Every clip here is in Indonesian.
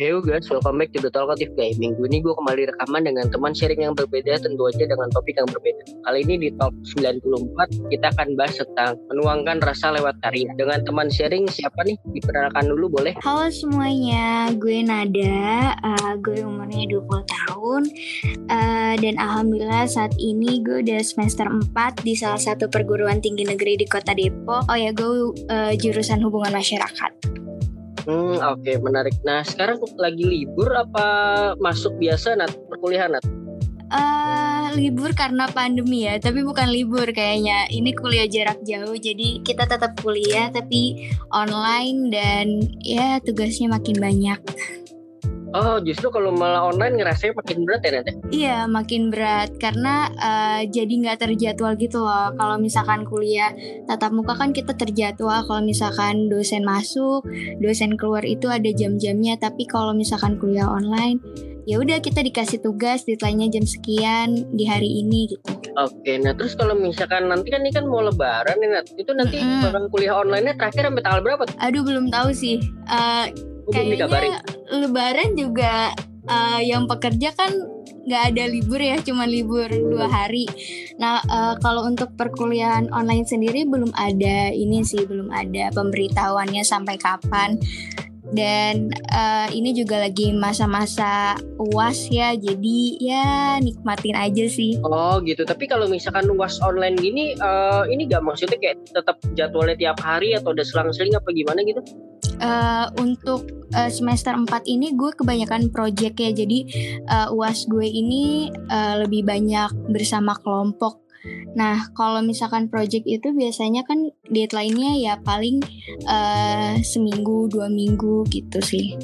Hey guys, welcome back to The Talkative Guy. Minggu ini gue kembali rekaman dengan teman sharing yang berbeda, tentu aja dengan topik yang berbeda. Kali ini di Talk 94, kita akan bahas tentang menuangkan rasa lewat karya. Dengan teman sharing siapa nih? Diperkenalkan dulu boleh? Halo semuanya, gue Nada, uh, gue umurnya 20 tahun, uh, dan Alhamdulillah saat ini gue udah semester 4 di salah satu perguruan tinggi negeri di kota Depok. Oh ya, gue uh, jurusan hubungan masyarakat. Hmm, oke, okay, menarik. Nah, sekarang lagi libur apa masuk biasa nat perkuliahan nat? Uh, libur karena pandemi ya, tapi bukan libur kayaknya. Ini kuliah jarak jauh, jadi kita tetap kuliah tapi online dan ya tugasnya makin banyak. Oh, justru kalau malah online ngerasanya makin berat ya nanti? Iya, makin berat karena uh, jadi nggak terjadwal gitu loh. Kalau misalkan kuliah tatap muka kan kita terjadwal. Kalau misalkan dosen masuk, dosen keluar itu ada jam-jamnya. Tapi kalau misalkan kuliah online, ya udah kita dikasih tugas deadline-nya jam sekian di hari ini gitu. Oke, nah terus kalau misalkan nanti kan ini kan mau lebaran nih Nat, itu nanti mm -hmm. kuliah online-nya terakhir sampai tanggal berapa? Aduh belum tahu sih. Uh, kayaknya lebaran juga uh, yang pekerja kan nggak ada libur ya cuma libur dua hari. Nah uh, kalau untuk perkuliahan online sendiri belum ada ini sih belum ada pemberitahuannya sampai kapan dan uh, ini juga lagi masa-masa uas ya jadi ya nikmatin aja sih. Oh gitu. Tapi kalau misalkan uas online gini uh, ini gak maksudnya kayak tetap jadwalnya tiap hari atau ada selang-seling apa gimana gitu? Uh, untuk uh, semester 4 ini gue kebanyakan project ya. Jadi uh, uas gue ini uh, lebih banyak bersama kelompok Nah, kalau misalkan project itu biasanya kan deadline-nya ya paling uh, seminggu, dua minggu gitu sih.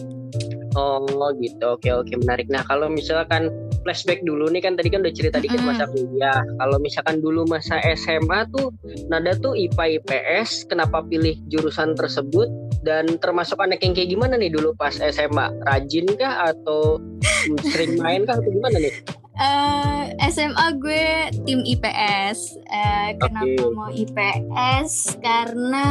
Oh gitu, oke oke menarik. Nah kalau misalkan flashback dulu nih kan tadi kan udah cerita dikit mm. masa kuliah. Kalau misalkan dulu masa SMA tuh Nada tuh IPA IPS, kenapa pilih jurusan tersebut? Dan termasuk anak yang kayak gimana nih dulu pas SMA? Rajin kah atau sering main kah atau gimana nih? Uh, eh, SMA gue tim IPS. Uh, eh, kenapa okay. mau IPS? Karena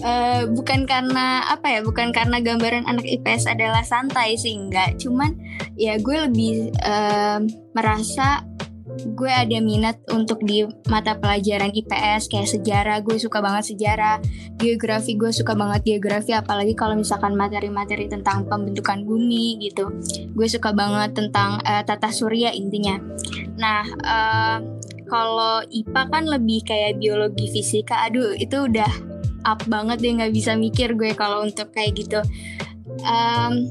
uh, bukan karena apa ya, bukan karena gambaran anak IPS adalah santai sih, enggak. Cuman ya gue lebih uh, merasa gue ada minat untuk di mata pelajaran IPS kayak sejarah. Gue suka banget sejarah. Geografi gue suka banget geografi. Apalagi kalau misalkan materi-materi tentang pembentukan bumi gitu. Gue suka banget tentang uh, tata surya intinya. Nah uh, kalau IPA kan lebih kayak biologi fisika. Aduh itu udah up banget deh. Nggak bisa mikir gue kalau untuk kayak gitu. Um,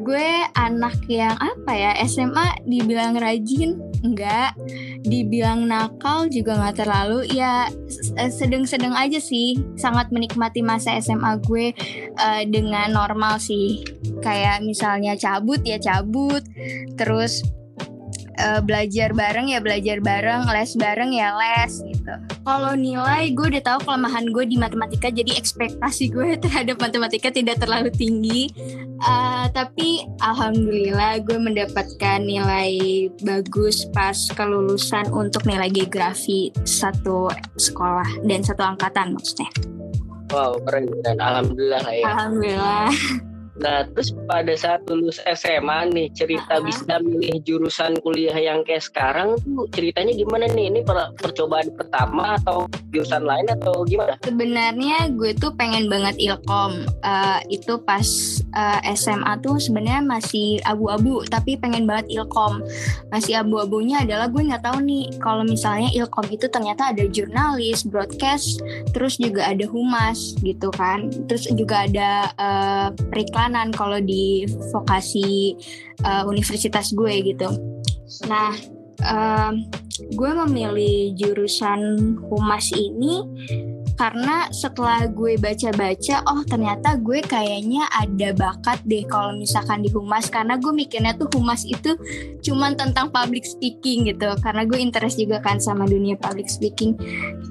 gue anak yang apa ya SMA dibilang rajin enggak. Dibilang nakal juga nggak terlalu. Ya sedang-sedang aja sih sangat menikmati masa SMA gue uh, dengan normal sih. Kayak misalnya cabut ya cabut. Terus uh, belajar bareng ya belajar bareng, les bareng ya les gitu. Kalau nilai gue udah tahu kelemahan gue di matematika, jadi ekspektasi gue terhadap matematika tidak terlalu tinggi. Uh, tapi alhamdulillah gue mendapatkan nilai bagus pas kelulusan untuk nilai geografi satu sekolah dan satu angkatan maksudnya. Wow, keren dan alhamdulillah ya. Alhamdulillah. Nah, terus pada saat lulus SMA nih, cerita uh -huh. bisa milih jurusan kuliah yang kayak sekarang tuh ceritanya gimana nih? Ini per percobaan pertama atau jurusan lain atau gimana? Sebenarnya gue tuh pengen banget ilkom. Uh, itu pas uh, eh, SMA tuh sebenarnya masih abu-abu, tapi pengen banget ilkom. Masih abu-abunya adalah gue nggak tahu nih kalau misalnya ilkom itu ternyata ada jurnalis, broadcast, terus juga ada humas gitu kan. Terus juga ada uh, periklan kalau di vokasi uh, universitas gue gitu. Nah, uh, gue memilih jurusan humas ini karena setelah gue baca-baca oh ternyata gue kayaknya ada bakat deh kalau misalkan di humas. Karena gue mikirnya tuh humas itu cuman tentang public speaking gitu. Karena gue interest juga kan sama dunia public speaking.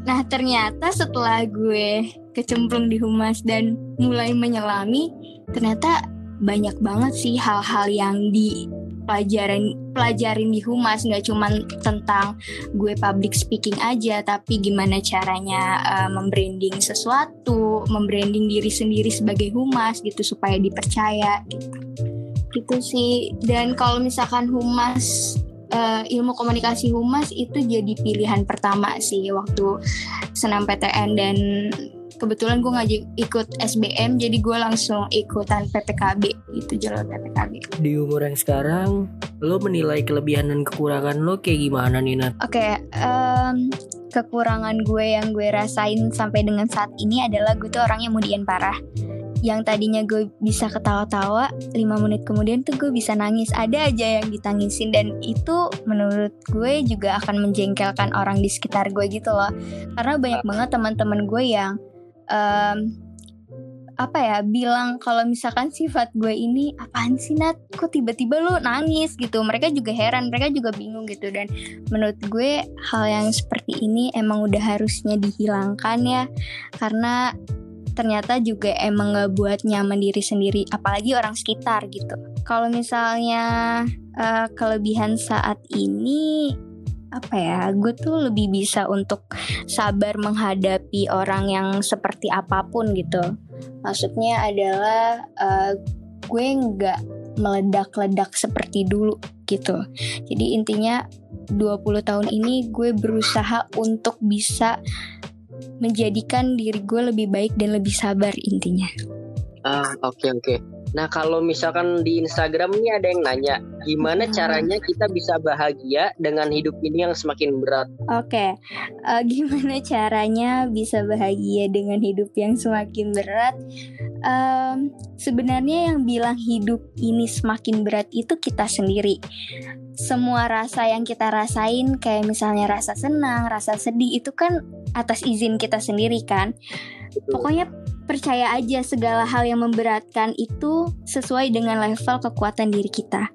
Nah ternyata setelah gue kecemplung di humas dan mulai menyelami ternyata banyak banget sih hal-hal yang di pelajaran pelajarin di humas. Nggak cuman tentang gue public speaking aja tapi gimana caranya uh, membranding sesuatu membranding diri sendiri sebagai humas gitu supaya dipercaya gitu. Gitu sih. Dan kalau misalkan humas uh, ilmu komunikasi humas itu jadi pilihan pertama sih waktu senam PTN dan kebetulan gue ngajak ikut SBM jadi gue langsung ikutan PPKB itu jalur PPKB di umur yang sekarang lo menilai kelebihan dan kekurangan lo kayak gimana nih Nat? Oke okay, um, kekurangan gue yang gue rasain sampai dengan saat ini adalah gue tuh orangnya mudian parah. Yang tadinya gue bisa ketawa-tawa lima menit kemudian tuh gue bisa nangis. Ada aja yang ditangisin dan itu menurut gue juga akan menjengkelkan orang di sekitar gue gitu loh. Karena banyak banget teman-teman gue yang um, apa ya bilang kalau misalkan sifat gue ini apaan sih Nat? Kok tiba-tiba lu nangis? gitu. Mereka juga heran mereka juga bingung gitu. Dan menurut gue hal yang seperti ini emang udah harusnya dihilangkan ya. Karena ternyata juga emang gak buat nyaman diri sendiri apalagi orang sekitar gitu. Kalau misalnya uh, kelebihan saat ini apa ya gue tuh lebih bisa untuk sabar menghadapi orang yang seperti apa pun gitu. Maksudnya adalah uh, gue nggak meledak-ledak seperti dulu gitu. Jadi intinya 20 tahun ini gue berusaha untuk bisa menjadikan diri gue lebih baik dan lebih sabar intinya. Ah oke okay, oke. okay. Nah kalau misalkan di Instagram ini ada yang nanya gimana hmm. caranya kita bisa bahagia dengan hidup ini yang semakin berat? Oke, okay. uh, eh, gimana caranya bisa bahagia dengan hidup yang semakin berat? Um, sebenarnya yang bilang hidup ini semakin berat itu kita sendiri. Semua rasa yang kita rasain kayak misalnya rasa senang, rasa sedih itu kan atas izin kita sendiri kan. Pokoknya percaya aja segala hal yang memberatkan itu sesuai dengan level kekuatan diri kita.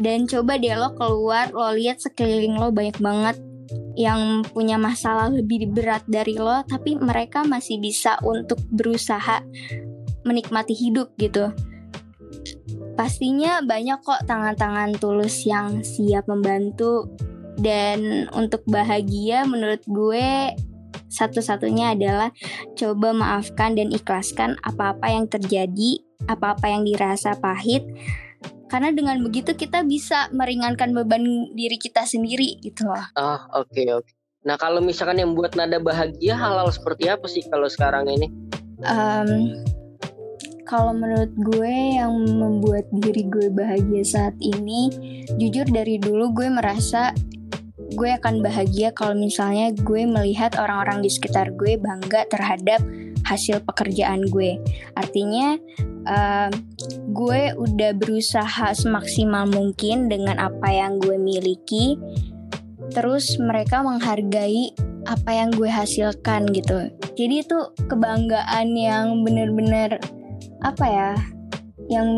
Dan coba deh lo keluar, lo lihat sekeliling lo banyak banget yang punya masalah lebih berat dari lo, tapi mereka masih bisa untuk berusaha menikmati hidup gitu. Pastinya banyak kok tangan-tangan tulus yang siap membantu dan untuk bahagia menurut gue satu-satunya adalah coba maafkan dan ikhlaskan apa-apa yang terjadi, apa-apa yang dirasa pahit. Karena dengan begitu kita bisa meringankan beban diri kita sendiri gitu loh. Ah, oke okay, oke. Okay. Nah, kalau misalkan yang buat nada bahagia halal seperti apa sih kalau sekarang ini? Um, kalau menurut gue yang membuat diri gue bahagia saat ini, jujur dari dulu gue merasa gue akan bahagia kalau misalnya gue melihat orang-orang di sekitar gue bangga terhadap hasil pekerjaan gue. Artinya uh, gue udah berusaha semaksimal mungkin dengan apa yang gue miliki. Terus mereka menghargai apa yang gue hasilkan gitu. Jadi itu kebanggaan yang bener-bener apa ya? Yang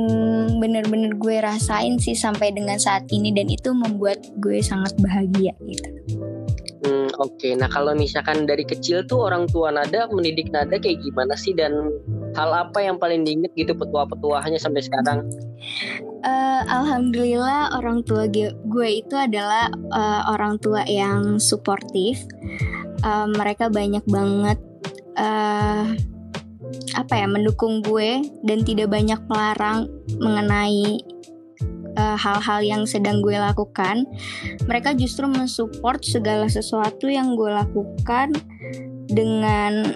bener-bener gue rasain sih sampai dengan saat ini dan itu membuat gue sangat bahagia gitu. Hmm, oke. Okay. Nah, kalau misalkan dari kecil tuh orang tua Nada mendidik Nada kayak gimana sih dan hal apa yang paling diinget gitu petua-petuahnya sampai sekarang? Uh, Alhamdulillah orang tua gue itu adalah uh, orang tua yang suportif. Uh, mereka banyak banget uh, apa ya mendukung gue dan tidak banyak melarang mengenai eh, hal-hal uh, yang sedang gue lakukan. Mereka justru mensupport segala sesuatu yang gue lakukan dengan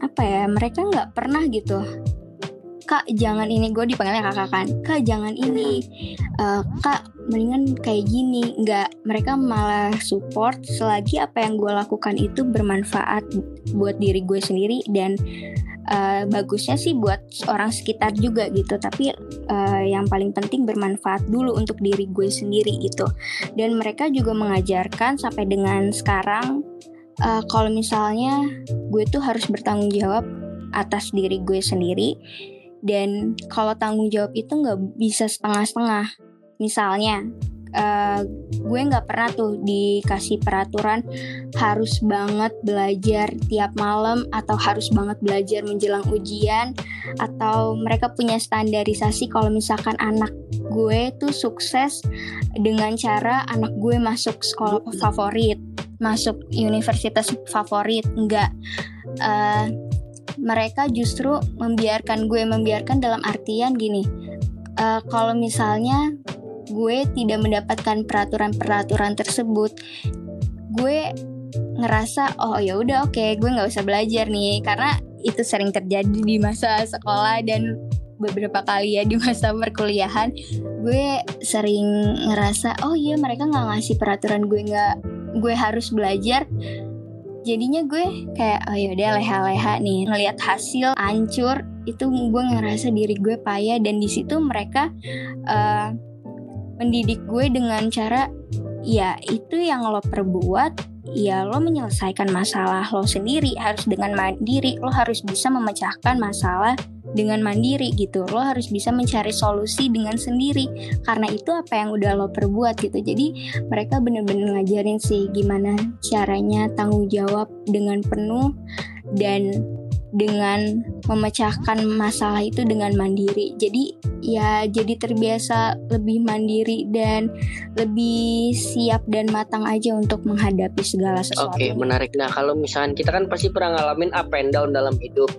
apa ya? Mereka nggak pernah gitu. Kak jangan ini gue dipanggilnya kakak kan. Kak jangan ini. Uh, kak mendingan kayak gini. Nggak. Mereka malah support selagi apa yang gue lakukan itu bermanfaat buat diri gue sendiri dan uh, bagusnya sih buat orang sekitar juga gitu tapi uh, yang paling penting bermanfaat dulu untuk diri gue sendiri gitu dan mereka juga mengajarkan sampai dengan sekarang uh, kalau misalnya gue tuh harus bertanggung jawab atas diri gue sendiri dan kalau tanggung jawab itu nggak bisa setengah-setengah. Misalnya uh, gue nggak pernah tuh dikasih peraturan harus banget belajar tiap malam atau harus banget belajar menjelang ujian atau mereka punya standarisasi kalau misalkan anak gue tuh sukses dengan cara anak gue masuk sekolah favorit masuk universitas favorit. Enggak uh, mereka justru membiarkan gue membiarkan dalam artian gini. Uh, kalau misalnya gue tidak mendapatkan peraturan-peraturan tersebut gue ngerasa oh ya udah oke okay, gue nggak usah belajar nih. Karena itu sering terjadi di masa sekolah dan beberapa kali ya di masa perkuliahan. Gue sering ngerasa oh iya mereka nggak ngasih peraturan gue nggak gue harus belajar jadinya gue kayak oh yaudah leha-leha nih ngelihat hasil hancur. Itu gue ngerasa diri gue payah dan di situ mereka uh, mendidik gue dengan cara ya itu yang lo perbuat ya lo menyelesaikan masalah lo sendiri harus dengan mandiri lo harus bisa memecahkan masalah dengan mandiri gitu lo harus bisa mencari solusi dengan sendiri karena itu apa yang udah lo perbuat gitu jadi mereka bener-bener ngajarin sih gimana caranya tanggung jawab dengan penuh dan dengan memecahkan masalah itu dengan mandiri. Jadi ya jadi terbiasa lebih mandiri dan lebih siap dan matang aja untuk menghadapi segala sesuatu. Oke, menarik. Nah, kalau misalnya kita kan pasti pernah ngalamin up and down dalam hidup.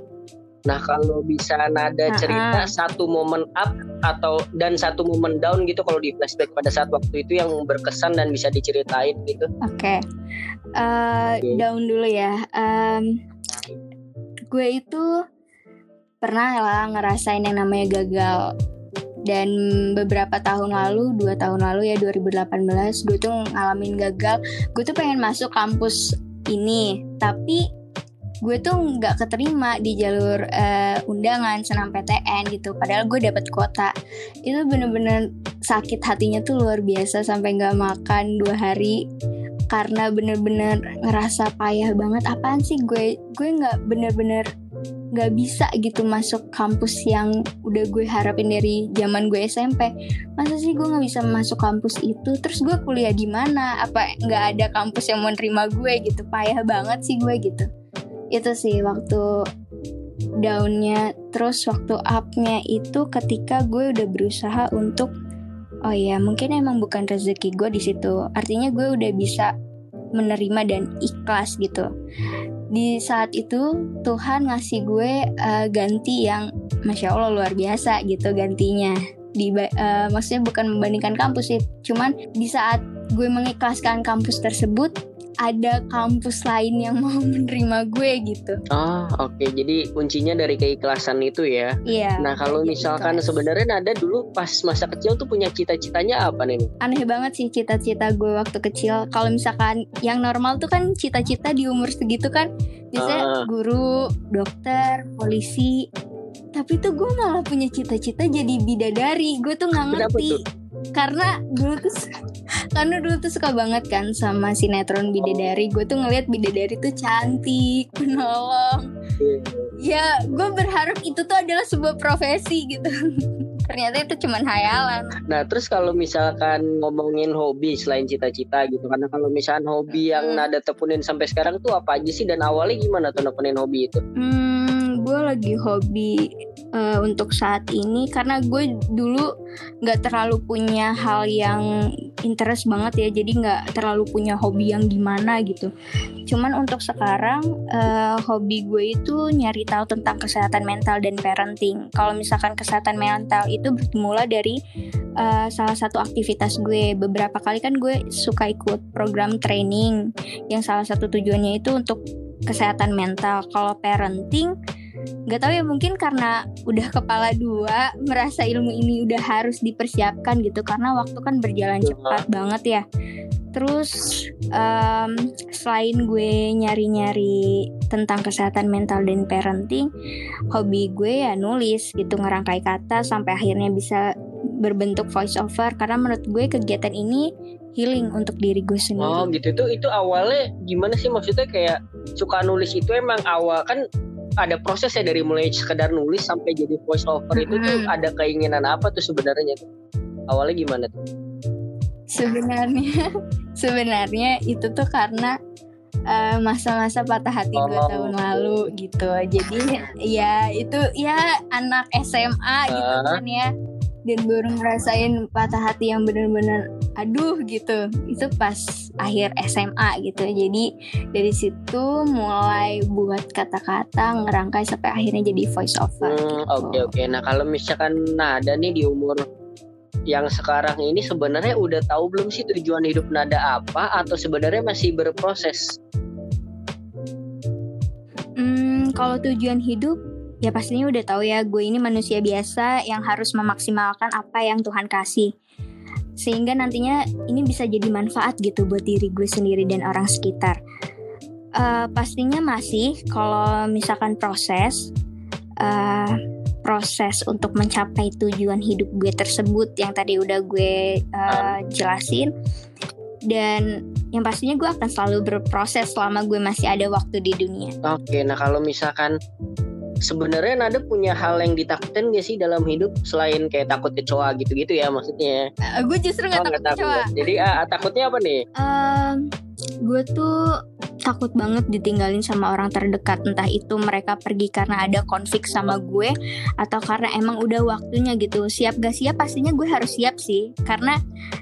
Nah, kalau bisa nada cerita satu momen up atau dan satu momen down gitu kalau di flashback pada saat waktu itu yang berkesan dan bisa diceritain gitu. Oke. Okay. Uh, eh, okay. Down dulu ya. Um, gue itu pernah lah ngerasain yang namanya gagal dan beberapa tahun lalu dua tahun lalu ya 2018 gue tuh ngalamin gagal gue tuh pengen masuk kampus ini tapi gue tuh nggak keterima di jalur uh, undangan senam PTN gitu. Padahal gue dapet kuota. Itu bener-bener sakit hatinya tuh luar biasa sampai nggak makan dua hari karena bener-bener ngerasa payah banget. Apaan sih gue? Gue nggak bener-bener nggak bisa gitu masuk kampus yang udah gue harapin dari zaman gue SMP masa sih gue nggak bisa masuk kampus itu? Terus gue kuliah di mana? Apa nggak ada kampus yang mau nerima gue gitu? Payah banget sih gue gitu itu sih waktu downnya. Terus waktu upnya itu ketika gue udah berusaha untuk oh ya mungkin emang bukan rezeki gue di situ. Artinya gue udah bisa menerima dan ikhlas gitu. Di saat itu Tuhan ngasih gue uh, ganti yang masya Allah luar biasa gitu gantinya. Di uh, maksudnya bukan membandingkan kampus sih cuman di saat gue mengikhlaskan kampus tersebut ada kampus lain yang mau menerima gue gitu. Oh oke, okay. jadi kuncinya dari keikhlasan itu ya. Iya. Nah kalau misalkan sebenarnya ada dulu pas masa kecil tuh punya cita-citanya apa nih? Aneh banget sih cita-cita gue waktu kecil. Kalau misalkan yang normal tuh kan cita-cita di umur segitu kan biasanya uh. guru, dokter, polisi. Tapi tuh gue malah punya cita-cita jadi bidadari. Gue tuh nggak ngerti karena dulu tuh karena dulu tuh suka banget kan sama sinetron bidadari. Gue tuh ngeliat bidadari tuh cantik penolong ya gue berharap itu tuh adalah sebuah profesi gitu. Ternyata itu cuma hayalan. Nah terus kalau misalkan ngomongin hobi selain cita-cita gitu karena kalau misalkan hobi yang nada tepunin sampai sekarang tuh apa aja sih? Dan awalnya gimana tuh nepunin hobi itu? Hmm, gue lagi hobi uh, untuk saat ini karena gue dulu nggak terlalu punya hal yang interest banget ya jadi nggak terlalu punya hobi yang gimana gitu. Cuman untuk sekarang uh, hobi gue itu nyari tahu tentang kesehatan mental dan parenting. Kalau misalkan kesehatan mental itu bermula dari uh, salah satu aktivitas gue. Beberapa kali kan gue suka ikut program training yang salah satu tujuannya itu untuk kesehatan mental. Kalau parenting nggak tahu ya mungkin karena udah kepala dua merasa ilmu ini udah harus dipersiapkan gitu karena waktu kan berjalan cepat banget ya. Terus um, selain gue nyari-nyari tentang kesehatan mental dan parenting hobi gue ya nulis gitu ngerangkai kata sampai akhirnya bisa berbentuk voice over karena menurut gue kegiatan ini healing untuk diri gue sendiri. Oh gitu. Itu itu awalnya gimana sih? Maksudnya kayak suka nulis itu emang awal kan ada proses ya dari mulai sekedar nulis sampai jadi voice over itu tuh ada keinginan apa tuh sebenarnya tuh? Awalnya gimana tuh? Sebenarnya sebenarnya itu tuh karena eh, masa-masa patah hati dua Oh. tahun lalu gitu. Jadi ya itu ya anak SMA gitu kan ya dan baru ngerasain patah hati yang bener-bener aduh gitu itu pas akhir SMA gitu jadi dari situ mulai buat kata-kata ngerangkai sampai akhirnya jadi voice over Hmm, gitu. Oke oke. Nah kalau misalkan Nada nih di umur yang sekarang ini sebenarnya udah tahu belum sih tujuan hidup Nada apa atau sebenarnya masih berproses? Hmm, kalau tujuan hidup ya pastinya udah tahu ya gue ini manusia biasa yang harus memaksimalkan apa yang Tuhan kasih. Sehingga nantinya ini bisa jadi manfaat gitu buat diri gue sendiri dan orang sekitar. Eh, pastinya masih kalau misalkan proses eh, proses untuk mencapai tujuan hidup gue tersebut yang tadi udah gue eh, jelasin dan yang pastinya gue akan selalu berproses selama gue masih ada waktu di dunia. Oke. Nah kalau misalkan sebenarnya Nada punya hal yang ditakutin gak sih dalam hidup selain kayak takut kecoa gitu-gitu ya maksudnya? Eh, gue justru nggak Oh, takut nggak kecoa. Jadi ah, takutnya apa nih? Em, gue tuh takut banget ditinggalin sama orang terdekat. Entah itu mereka pergi karena ada konflik sama gue atau karena emang udah waktunya gitu. Siap gak siap pastinya gue harus siap sih. Karena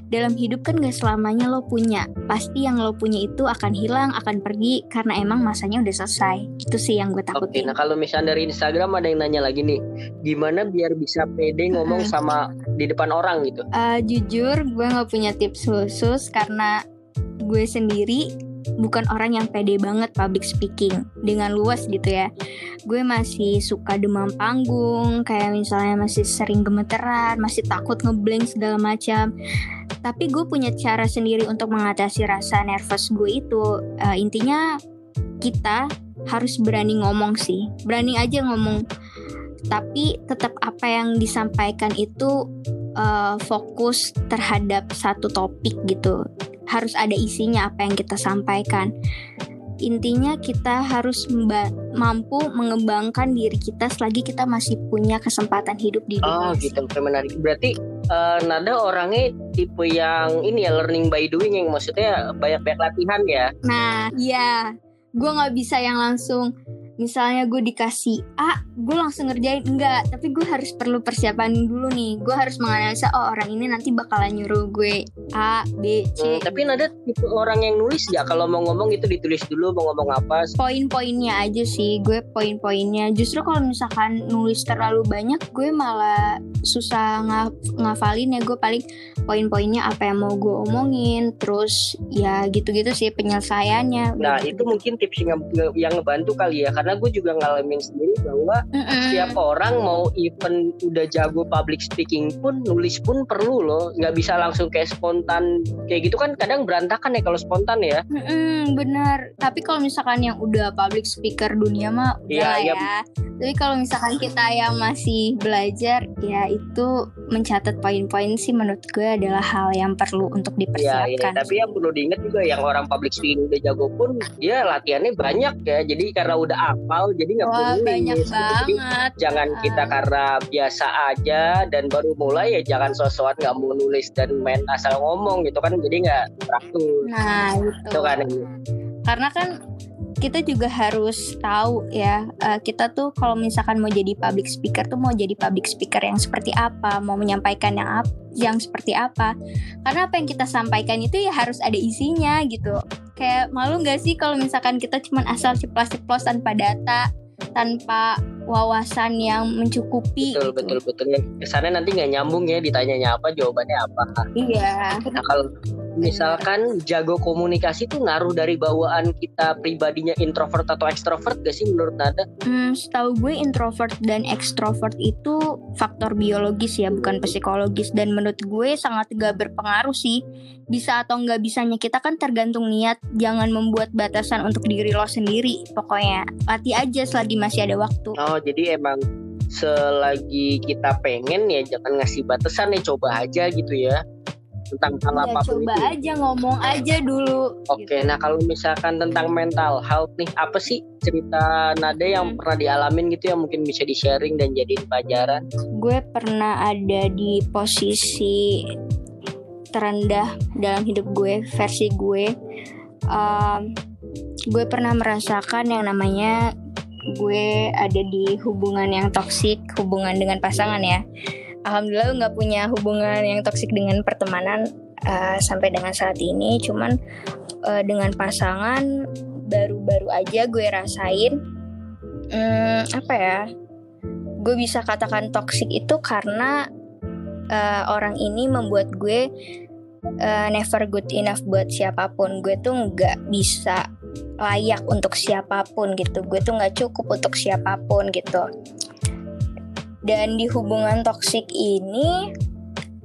dalam hidup kan gak selamanya lo punya. Pasti yang lo punya itu akan hilang akan pergi karena emang masanya udah selesai. Itu sih yang gue Oke, takutin nah kalau misalnya dari Instagram ada yang nanya lagi nih, gimana biar bisa pede ngomong sama di depan orang gitu? Eh, jujur gue nggak punya tips khusus karena gue sendiri bukan orang yang pede banget public speaking dengan luas gitu ya. Gue masih suka demam panggung kayak misalnya masih sering gemeteran masih takut ngeblank segala macam. Tapi gue punya cara sendiri untuk mengatasi rasa nervous gue itu. Eh, intinya kita harus berani ngomong sih. Berani aja ngomong. Tapi tetap apa yang disampaikan itu eh, fokus terhadap satu topik gitu harus ada isinya apa yang kita sampaikan intinya kita harus mampu mengembangkan diri kita selagi kita masih punya kesempatan hidup di Oh dunia gitu, oke menarik. Berarti eh, Nada orangnya tipe yang ini ya learning by doing yang maksudnya banyak-banyak latihan ya. Nah, iya, gue nggak bisa yang langsung misalnya gue dikasih A, gue langsung ngerjain enggak, tapi gue harus perlu persiapan dulu nih. Gue harus menganalisa oh orang ini nanti bakalan nyuruh gue A, B, Hmm, C. tapi Nada tipe orang yang nulis ya kalau mau ngomong itu ditulis dulu mau ngomong apa. Poin-poinnya aja sih, gue poin-poinnya. Justru kalau misalkan nulis terlalu banyak, gue malah susah nga- ngafalin ya. Gue paling poin-poinnya apa yang mau gue omongin, terus ya gitu-gitu sih penyelesaiannya. Nah itu mungkin tips yang, yang ngebantu kali ya karena gue juga ngalamin sendiri bahwa Mm-mm. setiap orang mau even udah jago public speaking pun nulis pun perlu loh nggak bisa langsung kayak spontan kayak gitu kan kadang berantakan ya kalau spontan ya Mm-mm, bener. Tapi kalau misalkan yang udah public speaker dunia mah udah Iya, lah iya. ya. Tapi kalau misalkan kita yang masih belajar, ya itu mencatat poin-poin sih menurut gue adalah hal yang perlu untuk ya ini dipersiapkan. tapi yang perlu diingat juga yang orang public speaking udah jago pun dia latihannya banyak ya jadi karena udah hafal jadi nggak perlu nulis banyak Jadi banget. jangan kita karena biasa aja dan baru mulai ya jangan sosokan nggak mau nulis dan main asal ngomong gitu kan jadi nggak teratur Nah gitu. Itu kan. Karena kan kita juga harus tahu ya eh, kita tuh kalau misalkan mau jadi public speaker tuh mau jadi public speaker yang seperti apa mau menyampaikan yang ap- yang seperti apa. Karena apa yang kita sampaikan itu ya harus ada isinya gitu. Kayak malu nggak sih kalau misalkan kita cuman asal ceplos-ceplos tanpa data tanpa wawasan yang mencukupi betul gitu. betul betul. Ya kesannya nanti nggak nyambung ya ditanyanya apa jawabannya apa. Iya. Nah kalau misalkan jago komunikasi tuh ngaruh dari bawaan kita pribadinya introvert atau ekstrovert gak sih menurut Nada? Hmm, setahu gue introvert dan extrovert itu faktor biologis ya, bukan psikologis. Dan menurut gue sangat gak berpengaruh sih. Bisa atau nggak bisanya kita kan tergantung niat. Jangan membuat batasan untuk diri lo sendiri. Pokoknya latih aja selagi masih ada waktu. Oh jadi emang selagi kita pengen ya jangan ngasih batasan ya coba aja gitu ya tentang hal Ya, apa pun coba itu. aja ngomong aja dulu. Oke, gitu. nah kalau misalkan tentang mental health nih, apa sih cerita Nada yang Hmm. pernah dialamin gitu yang mungkin bisa di-sharing dan jadiin pelajaran? gue pernah ada di posisi terendah dalam hidup gue versi gue um, gue pernah merasakan yang namanya gue ada di hubungan yang toksik hubungan dengan pasangan ya alhamdulillah nggak punya hubungan yang toksik dengan pertemanan uh, sampai dengan saat ini. Cuman uh, dengan pasangan baru-baru aja gue rasain um, apa ya gue bisa katakan toksik itu karena uh, orang ini membuat gue uh, never good enough buat siapa pun. Gue tuh nggak bisa layak untuk siapa pun gitu. Gue tuh nggak cukup untuk siapa pun gitu dan di hubungan toksik ini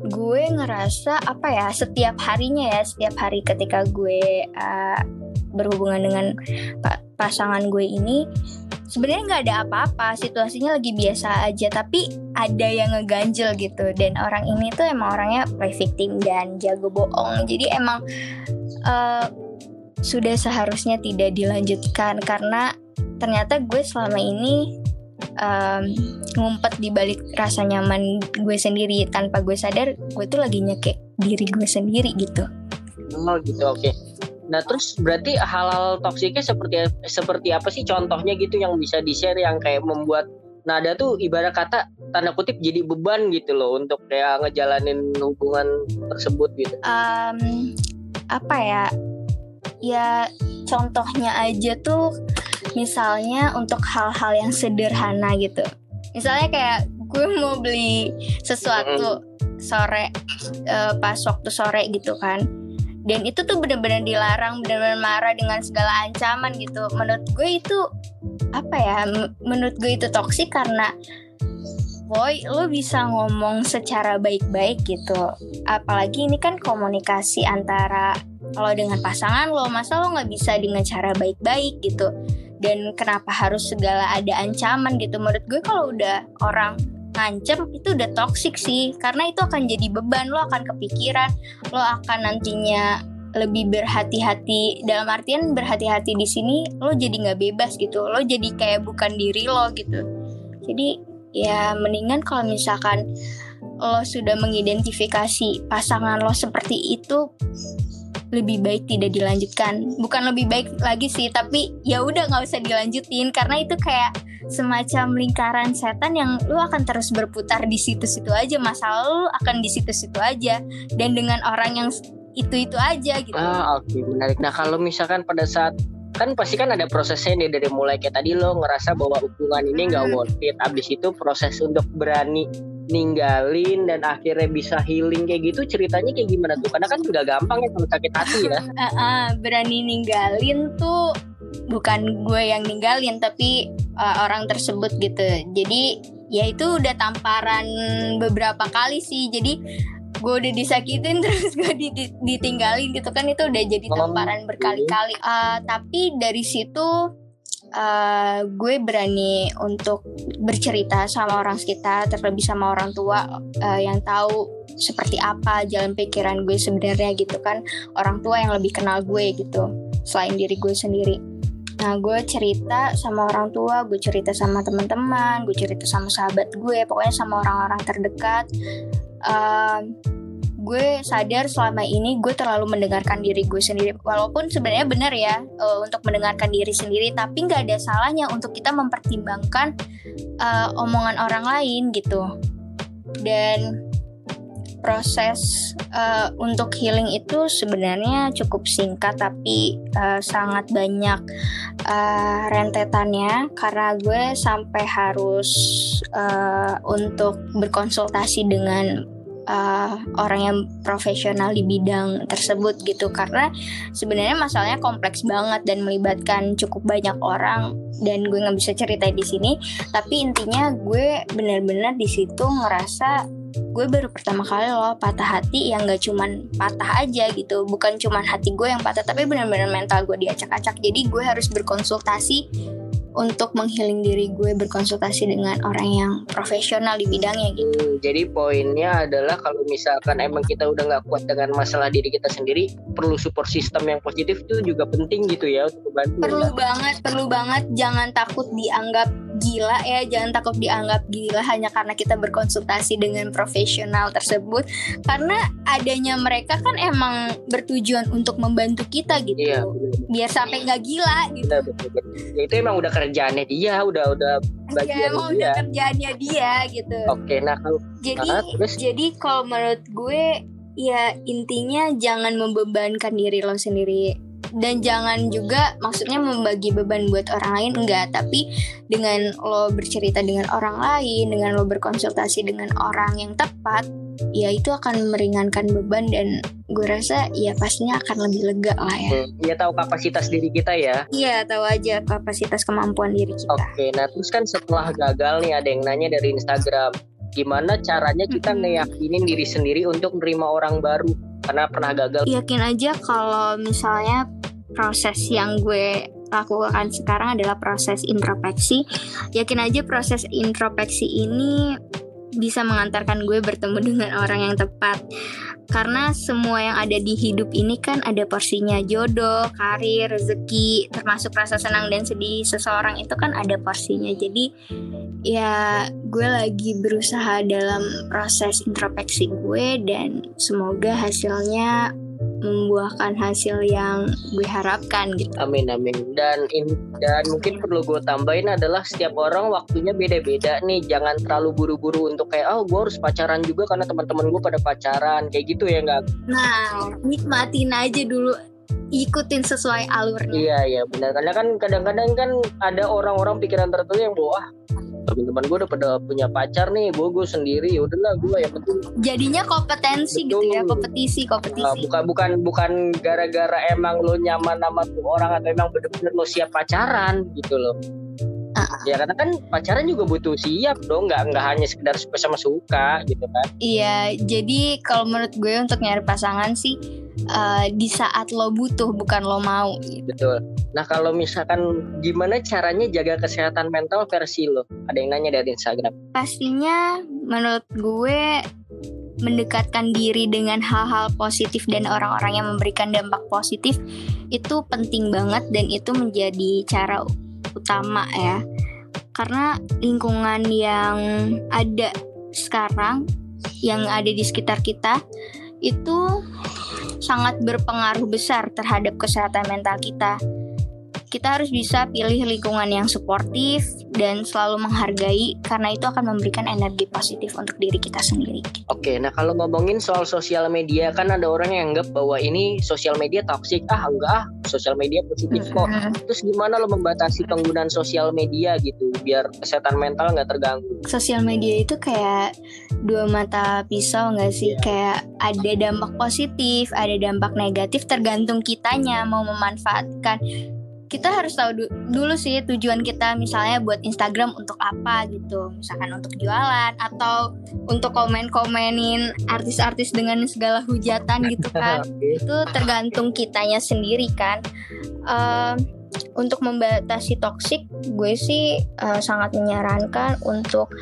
gue ngerasa apa ya setiap harinya ya setiap hari ketika gue uh, berhubungan dengan pasangan gue ini sebenarnya nggak ada apa-apa situasinya lagi biasa aja tapi ada yang ngeganjel gitu. Dan orang ini tuh emang orangnya play victim dan jago bohong. Jadi emang uh, sudah seharusnya tidak dilanjutkan karena ternyata gue selama ini um, ngumpet di balik rasa nyaman gue sendiri tanpa gue sadar gue tuh lagi nyekek diri gue sendiri gitu oh gitu oke okay. Nah terus berarti hal-hal toksiknya seperti seperti apa sih contohnya gitu yang bisa di share yang kayak membuat nada tuh ibarat kata tanda kutip jadi beban gitu loh untuk kayak ngejalanin hubungan tersebut gitu. Um, apa ya? Ya contohnya aja tuh misalnya untuk hal-hal yang sederhana gitu. Misalnya kayak gue mau beli sesuatu sore uh, pas waktu sore gitu kan dan itu tuh bener-bener dilarang bener-bener marah dengan segala ancaman gitu menurut gue itu apa ya menurut gue itu toksik karena Boy, lo bisa ngomong secara baik-baik gitu. Apalagi ini kan komunikasi antara lo dengan pasangan lo, masa lo nggak bisa dengan cara baik-baik gitu. Dan kenapa harus segala ada ancaman gitu? Menurut gue kalau udah orang ngancem itu udah toxic sih. Karena itu akan jadi beban. Lo akan kepikiran. Lo akan nantinya lebih berhati-hati. Dalam artian berhati-hati di sini lo jadi nggak bebas gitu. Lo jadi kayak bukan diri lo gitu. Jadi ya mendingan kalau misalkan lo sudah mengidentifikasi pasangan lo seperti itu lebih baik tidak dilanjutkan bukan lebih baik lagi sih tapi ya udah nggak usah dilanjutin karena itu kayak semacam lingkaran setan yang lu akan terus berputar di situ-situ aja masalah lu akan di situ-situ aja dan dengan orang yang itu-itu aja gitu. Ah, oke, okay, menarik. Nah, kalau misalkan pada saat kan pasti kan ada prosesnya nih dari mulai kayak tadi lo ngerasa bahwa hubungan ini nggak hmm. worth it. Abis itu proses untuk berani ninggalin dan akhirnya bisa healing kayak gitu ceritanya kayak gimana tuh? Karena kan juga gampang ya kalau sakit hati ya. Uh, uh, berani ninggalin tuh bukan gue yang ninggalin tapi uh, orang tersebut gitu. Jadi ya itu udah tamparan beberapa kali sih. Jadi gue udah disakitin terus gue ditinggalin gitu kan. Itu udah jadi tamparan berkali-kali. uh, tapi dari situ uh, gue berani untuk bercerita sama orang sekitar terlebih sama orang tua uh, yang tahu seperti apa jalan pikiran gue sebenarnya gitu kan orang tua yang lebih kenal gue gitu selain diri gue sendiri Nah, gue cerita sama orang tua, gue cerita sama teman-teman, gue cerita sama sahabat gue, pokoknya sama orang-orang terdekat. Uh, gue sadar selama ini gue terlalu mendengarkan diri gue sendiri. Walaupun sebenarnya benar ya uh, untuk mendengarkan diri sendiri tapi nggak ada salahnya untuk kita mempertimbangkan uh, omongan orang lain gitu. Dan proses uh, untuk healing itu sebenarnya cukup singkat tapi uh, sangat banyak uh, rentetannya. Karena gue sampai harus uh, untuk berkonsultasi dengan uh, orang yang profesional di bidang tersebut gitu. Karena sebenarnya masalahnya kompleks banget dan melibatkan cukup banyak orang. Dan gue nggak bisa cerita di sini. Tapi intinya gue benar-benar di situ ngerasa gue baru pertama kali loh patah hati yang gak cuman patah aja gitu. Bukan cuman hati gue yang patah tapi benar-benar mental gue diacak-acak. Jadi gue harus berkonsultasi untuk menghealing diri gue berkonsultasi dengan orang yang profesional di bidangnya gitu. Hmm, jadi poinnya adalah kalau misalkan emang kita udah nggak kuat dengan masalah diri kita sendiri, perlu support system yang positif itu juga penting gitu ya untuk membantu. Perlu ya. banget, perlu banget. Jangan takut dianggap gila ya jangan takut dianggap gila hanya karena kita berkonsultasi dengan profesional tersebut karena adanya mereka kan emang bertujuan untuk membantu kita gitu Iya, biar sampai nggak gila gitu. Ya, itu emang udah kerjaannya dia, udah udah ya bagian emang dia. udah kerjaannya dia gitu Oke, nah kalau jadi Ah, terus? jadi kalau menurut gue ya intinya jangan membebankan diri lo sendiri dan jangan juga maksudnya membagi beban buat orang lain enggak tapi dengan lo bercerita dengan orang lain dengan lo berkonsultasi dengan orang yang tepat ya itu akan meringankan beban dan gue rasa ya pastinya akan lebih lega lah ya hmm, tahu kapasitas diri kita ya. iya tahu aja kapasitas kemampuan diri kita Oke, nah terus kan setelah gagal nih ada yang nanya dari Instagram, gimana caranya kita Mm-mm. ngeyakinin diri sendiri untuk menerima orang baru karena pernah gagal. yakin aja kalau misalnya proses yang gue lakukan sekarang adalah proses introspeksi. Yakin aja proses introspeksi ini bisa mengantarkan gue bertemu dengan orang yang tepat. Karena semua yang ada di hidup ini kan ada porsinya jodoh, karir, rezeki, termasuk rasa senang dan sedih seseorang itu kan ada porsinya. Jadi ya gue lagi berusaha dalam proses introspeksi gue dan semoga hasilnya membuahkan hasil yang gue harapkan gitu. Amin amin. Dan in- dan mungkin perlu gue tambahin adalah setiap orang waktunya beda-beda nih. Jangan terlalu buru-buru untuk kayak oh gue harus pacaran juga karena teman-teman gue pada pacaran kayak gitu ya nggak? Nah, nikmatin aja dulu, ikutin sesuai alurnya. Iya iya benar. Karena kan kadang-kadang kan ada orang-orang pikiran tertentu yang bahwa ah teman-teman gue udah pada punya pacar nih, gue gue sendiri ya udahlah gue yang penting Jadinya kompetensi gitu ya, Betul. kompetisi, kompetisi. bukan bukan bukan gara-gara emang lo nyaman sama tuh orang atau emang bener-bener lo siap pacaran gitu loh. Ya karena kan pacaran juga butuh siap dong, nggak nggak hanya sekedar suka sama suka gitu kan. Iya, jadi kalau menurut gue untuk nyari pasangan sih eh, di saat lo butuh bukan lo mau. gitu. Betul. Nah kalau misalkan gimana caranya jaga kesehatan mental versi lo? Ada yang nanya dari Instagram. Pastinya menurut gue mendekatkan diri dengan hal-hal positif dan orang-orang yang memberikan dampak positif itu penting banget dan itu menjadi cara utama ya. Karena lingkungan yang ada sekarang yang ada di sekitar kita itu sangat berpengaruh besar terhadap kesehatan mental kita. Kita harus bisa pilih lingkungan yang suportif dan selalu menghargai karena itu akan memberikan energi positif untuk diri kita sendiri. Oke, nah kalau ngomongin soal sosial media kan ada orang yang anggap bahwa ini sosial media toksik. Ah enggak ah, sosial media positif kok. Terus gimana lo membatasi penggunaan sosial media gitu biar kesehatan mental nggak terganggu? Sosial media itu kayak dua mata pisau nggak sih? Iya. Kayak ada dampak positif, ada dampak negatif tergantung kitanya mau memanfaatkan. Kita harus tahu du- dulu sih tujuan kita misalnya buat Instagram untuk apa gitu. Misalkan untuk jualan atau untuk komen-komenin artis-artis dengan segala hujatan gitu kan. Itu tergantung kitanya sendiri kan Ehm, untuk membatasi toksik gue sih eh, sangat menyarankan untuk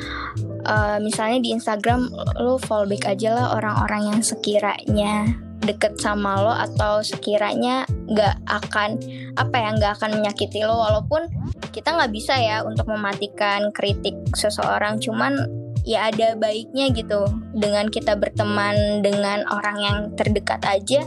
eh, misalnya di Instagram lo follow back aja lah orang-orang yang sekiranya deket sama lo atau sekiranya nggak akan apa ya nggak akan menyakiti lo walaupun kita nggak bisa ya untuk mematikan kritik seseorang cuman ya ada baiknya gitu. Dengan kita berteman dengan orang yang terdekat aja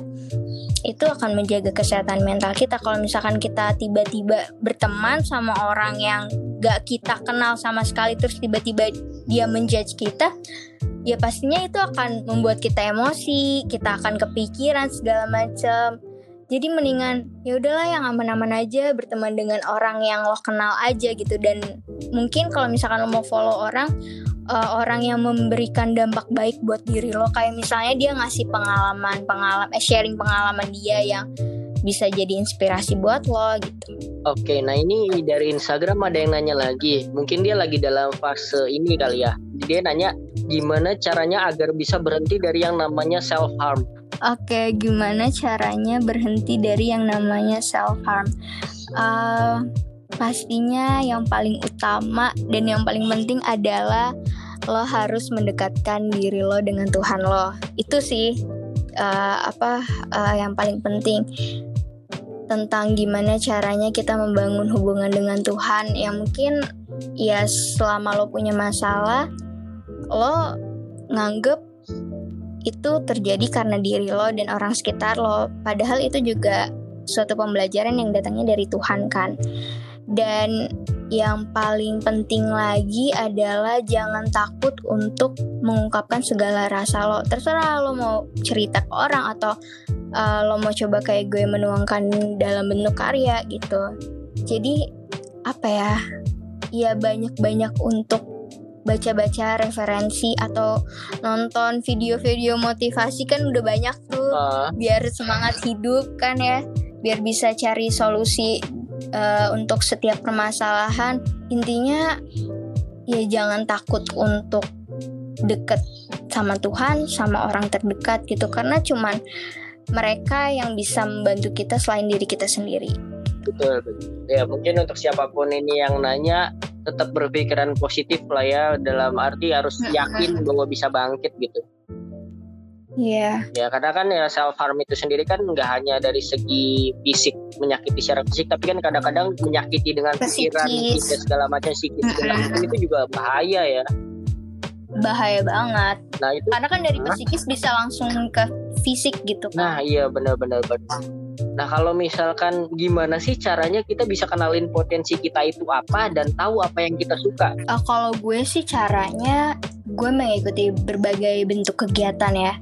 itu akan menjaga kesehatan mental kita. Kalau misalkan kita tiba-tiba berteman sama orang yang gak kita kenal sama sekali terus tiba-tiba dia menjudge kita ya pastinya itu akan membuat kita emosi kita akan kepikiran segala macam jadi mendingan ya udahlah yang aman-aman aja berteman dengan orang yang lo kenal aja gitu. Dan mungkin kalau misalkan lo mau follow orang eh, orang yang memberikan dampak baik buat diri lo. Kayak misalnya dia ngasih pengalaman pengalaman eh, sharing pengalaman dia yang bisa jadi inspirasi buat lo gitu Oke, nah ini dari Instagram ada yang nanya lagi. Mungkin dia lagi dalam fase ini kali ya. Dia nanya gimana caranya agar bisa berhenti dari yang namanya self harm. Oke, gimana caranya berhenti dari yang namanya self harm? pastinya yang paling utama dan yang paling penting adalah lo harus mendekatkan diri lo dengan Tuhan lo. Itu sih eh, apa eh, yang paling penting tentang gimana caranya kita membangun hubungan dengan Tuhan. Yang mungkin ya selama lo punya masalah lo nganggep itu terjadi karena diri lo dan orang sekitar lo padahal itu juga suatu pembelajaran yang datangnya dari Tuhan kan dan yang paling penting lagi adalah jangan takut untuk mengungkapkan segala rasa lo. Terserah lo mau cerita ke orang atau uh, lo mau coba kayak gue menuangkan dalam bentuk karya gitu. Jadi apa ya? Ya banyak-banyak untuk baca-baca referensi atau nonton video-video motivasi kan udah banyak tuh. Uh. biar semangat hidup kan ya. Biar bisa cari solusi uh, untuk setiap permasalahan intinya ya jangan takut untuk deket sama Tuhan sama orang terdekat gitu. Karena cuman mereka yang bisa membantu kita selain diri kita sendiri. Betul betul. Ya mungkin untuk siapa pun ini yang nanya tetap berpikiran positif lah ya dalam arti harus yakin bahwa bisa bangkit gitu Iya. Yeah. Ya karena kan ya self harm itu sendiri kan nggak hanya dari segi fisik menyakiti secara fisik, tapi kan kadang-kadang menyakiti dengan pikiran, dan segala macam psikis segala macam itu juga bahaya ya. Bahaya banget. Nah itu. Karena kan dari psikis bisa langsung ke fisik gitu kan. Nah iya benar-benar benar. Nah kalau misalkan gimana sih caranya kita bisa kenalin potensi kita itu apa dan tahu apa yang kita suka? Uh, kalau gue sih caranya gue mengikuti berbagai bentuk kegiatan ya.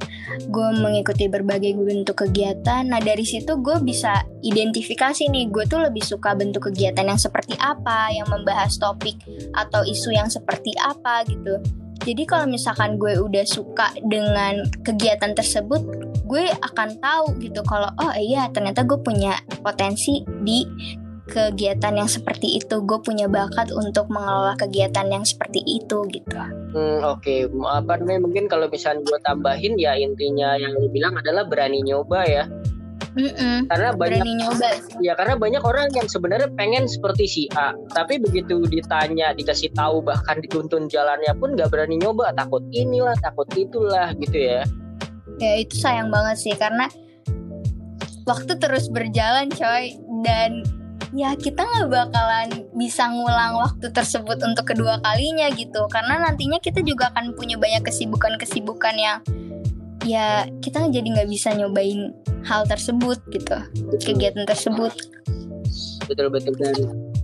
Gue mengikuti berbagai bentuk kegiatan. Nah dari situ gue bisa identifikasi nih gue tuh lebih suka bentuk kegiatan yang seperti apa, yang membahas topik atau isu yang seperti apa gitu. Jadi kalau misalkan gue udah suka dengan kegiatan tersebut, gue akan tahu gitu kalau oh iya ternyata gue punya potensi di kegiatan yang seperti itu gue punya bakat untuk mengelola kegiatan yang seperti itu gitu. Hmm, Oke, okay. apa namanya mungkin kalau misalnya gue tambahin ya intinya yang lu bilang adalah berani nyoba ya. Mm-mm, karena banyak nyoba. ya karena banyak orang yang sebenarnya pengen seperti si A. Tapi begitu ditanya dikasih tahu bahkan dituntun jalannya pun nggak berani nyoba. Takut inilah takut itulah gitu ya. Ya itu sayang banget sih karena waktu terus berjalan coy. Dan ya kita nggak bakalan bisa ngulang waktu tersebut untuk kedua kalinya gitu. Karena nantinya kita juga akan punya banyak kesibukan-kesibukan yang ya kita jadi nggak bisa nyobain hal tersebut gitu betul. kegiatan tersebut. Betul betul dan